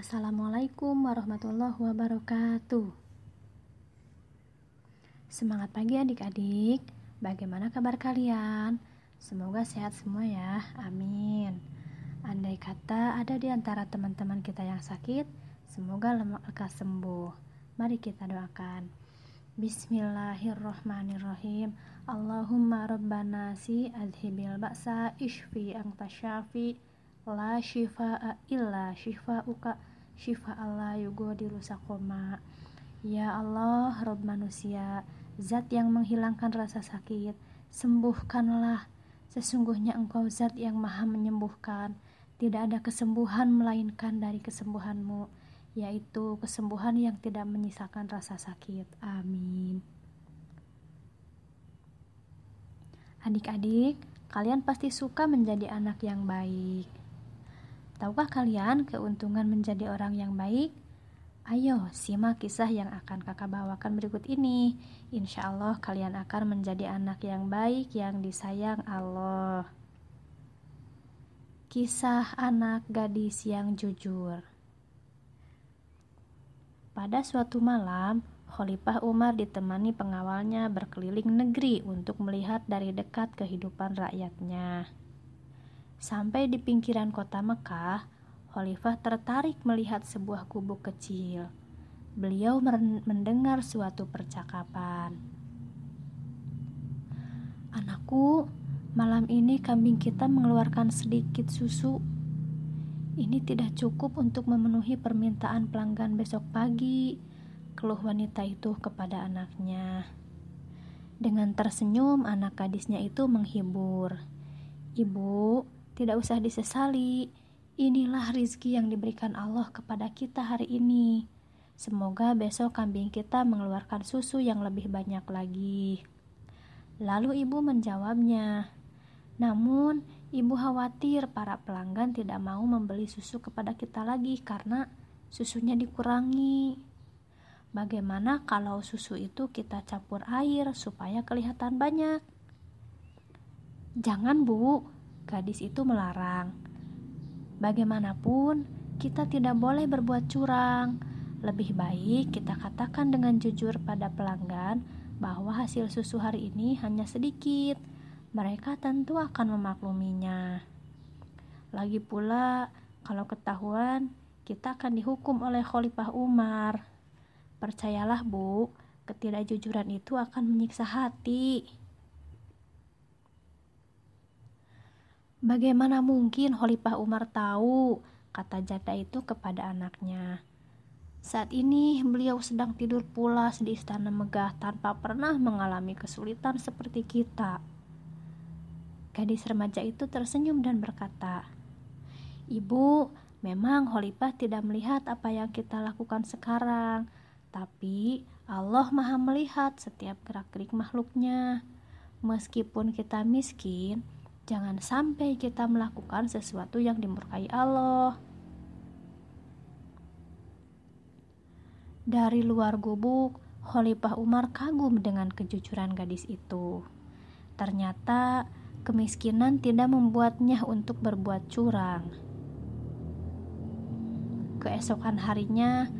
Assalamualaikum warahmatullahi wabarakatuh. Semangat pagi adik-adik. Bagaimana kabar kalian? Semoga sehat semua ya. Amin. Andai kata ada di antara teman-teman kita yang sakit, semoga lekas sembuh. Mari kita doakan. Bismillahirrohmanirrohim Allahumma rabbana si adhibil ba'sa ishfi anta syafi la shifa'a illa shifa'uka shifa Allah yugodiru sakoma Ya Allah Rob manusia Zat yang menghilangkan rasa sakit Sembuhkanlah Sesungguhnya engkau zat yang maha menyembuhkan Tidak ada kesembuhan melainkan dari kesembuhanmu yaitu kesembuhan yang tidak menyisakan rasa sakit. Amin. Adik-adik, kalian pasti suka menjadi anak yang baik. Tahukah kalian keuntungan menjadi orang yang baik? Ayo, simak kisah yang akan kakak bawakan berikut ini. Insya Allah kalian akan menjadi anak yang baik yang disayang Allah. Kisah anak gadis yang jujur. Pada suatu malam, Khalifah Umar ditemani pengawalnya berkeliling negeri untuk melihat dari dekat kehidupan rakyatnya. Sampai di pinggiran kota Mekah, Khalifah tertarik melihat sebuah gubuk kecil. Beliau mendengar suatu percakapan. Anakku, malam ini kambing kita mengeluarkan sedikit susu ini tidak cukup untuk memenuhi permintaan pelanggan besok pagi, keluh wanita itu kepada anaknya. Dengan tersenyum, anak gadisnya itu menghibur. Ibu, tidak usah disesali. Inilah rizki yang diberikan Allah kepada kita hari ini. Semoga besok kambing kita mengeluarkan susu yang lebih banyak lagi. Lalu ibu menjawabnya, namun, ibu khawatir para pelanggan tidak mau membeli susu kepada kita lagi karena susunya dikurangi. Bagaimana kalau susu itu kita campur air supaya kelihatan banyak? Jangan, Bu. Gadis itu melarang. Bagaimanapun, kita tidak boleh berbuat curang. Lebih baik kita katakan dengan jujur pada pelanggan bahwa hasil susu hari ini hanya sedikit mereka tentu akan memakluminya. Lagi pula, kalau ketahuan, kita akan dihukum oleh Khalifah Umar. Percayalah, Bu, ketidakjujuran itu akan menyiksa hati. Bagaimana mungkin Khalifah Umar tahu? Kata janda itu kepada anaknya. Saat ini beliau sedang tidur pulas di istana megah tanpa pernah mengalami kesulitan seperti kita. Gadis remaja itu tersenyum dan berkata, Ibu, memang Khalifah tidak melihat apa yang kita lakukan sekarang, tapi Allah maha melihat setiap gerak-gerik makhluknya. Meskipun kita miskin, jangan sampai kita melakukan sesuatu yang dimurkai Allah. Dari luar gubuk, Khalifah Umar kagum dengan kejujuran gadis itu. Ternyata Kemiskinan tidak membuatnya untuk berbuat curang. Keesokan harinya,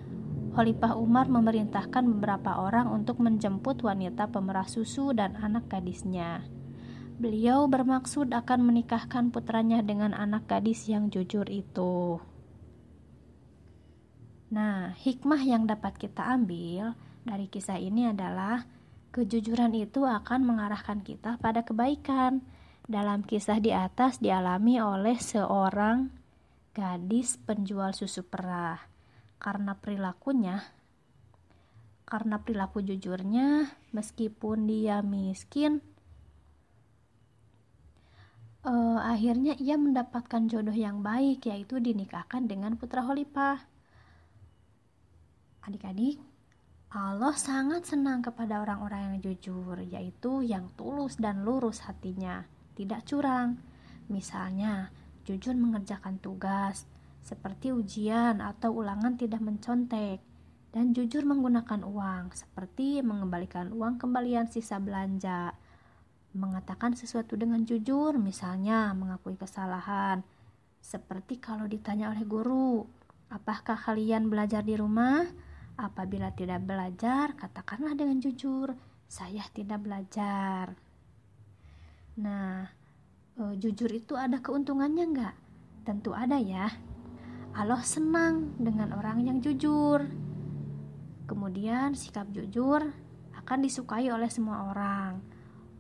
Khalifah Umar memerintahkan beberapa orang untuk menjemput wanita pemerah susu dan anak gadisnya. Beliau bermaksud akan menikahkan putranya dengan anak gadis yang jujur itu. Nah, hikmah yang dapat kita ambil dari kisah ini adalah kejujuran itu akan mengarahkan kita pada kebaikan dalam kisah di atas dialami oleh seorang gadis penjual susu perah. Karena perilakunya, karena perilaku jujurnya, meskipun dia miskin, uh, akhirnya ia mendapatkan jodoh yang baik, yaitu dinikahkan dengan putra Khalifah. Adik-adik, Allah sangat senang kepada orang-orang yang jujur, yaitu yang tulus dan lurus hatinya tidak curang. Misalnya, jujur mengerjakan tugas, seperti ujian atau ulangan tidak mencontek, dan jujur menggunakan uang, seperti mengembalikan uang kembalian sisa belanja. Mengatakan sesuatu dengan jujur, misalnya mengakui kesalahan, seperti kalau ditanya oleh guru, Apakah kalian belajar di rumah? Apabila tidak belajar, katakanlah dengan jujur, saya tidak belajar. Nah, e, jujur itu ada keuntungannya nggak? Tentu ada ya. Allah senang dengan orang yang jujur. Kemudian sikap jujur akan disukai oleh semua orang.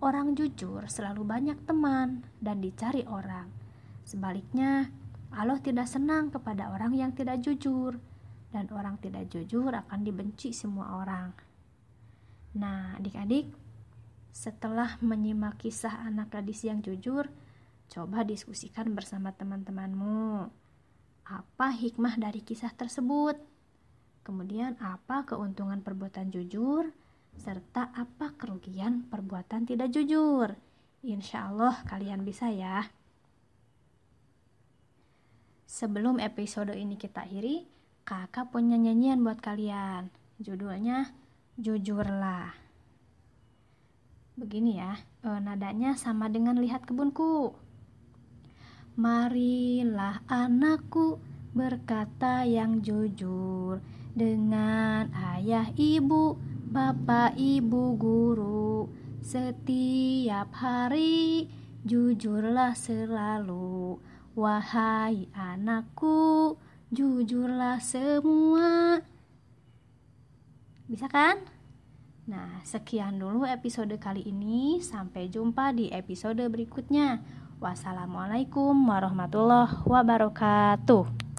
Orang jujur selalu banyak teman dan dicari orang. Sebaliknya, Allah tidak senang kepada orang yang tidak jujur, dan orang tidak jujur akan dibenci semua orang. Nah, adik-adik, setelah menyimak kisah anak gadis yang jujur, coba diskusikan bersama teman-temanmu. Apa hikmah dari kisah tersebut? Kemudian, apa keuntungan perbuatan jujur, serta apa kerugian perbuatan tidak jujur? Insya Allah, kalian bisa ya. Sebelum episode ini kita akhiri, kakak punya nyanyian buat kalian. Judulnya Jujurlah. Begini ya, e, nadanya sama dengan lihat kebunku. Marilah anakku berkata yang jujur dengan ayah ibu, bapak ibu guru. Setiap hari jujurlah selalu Wahai anakku, jujurlah semua. Bisa kan? Nah, sekian dulu episode kali ini. Sampai jumpa di episode berikutnya. Wassalamualaikum warahmatullahi wabarakatuh.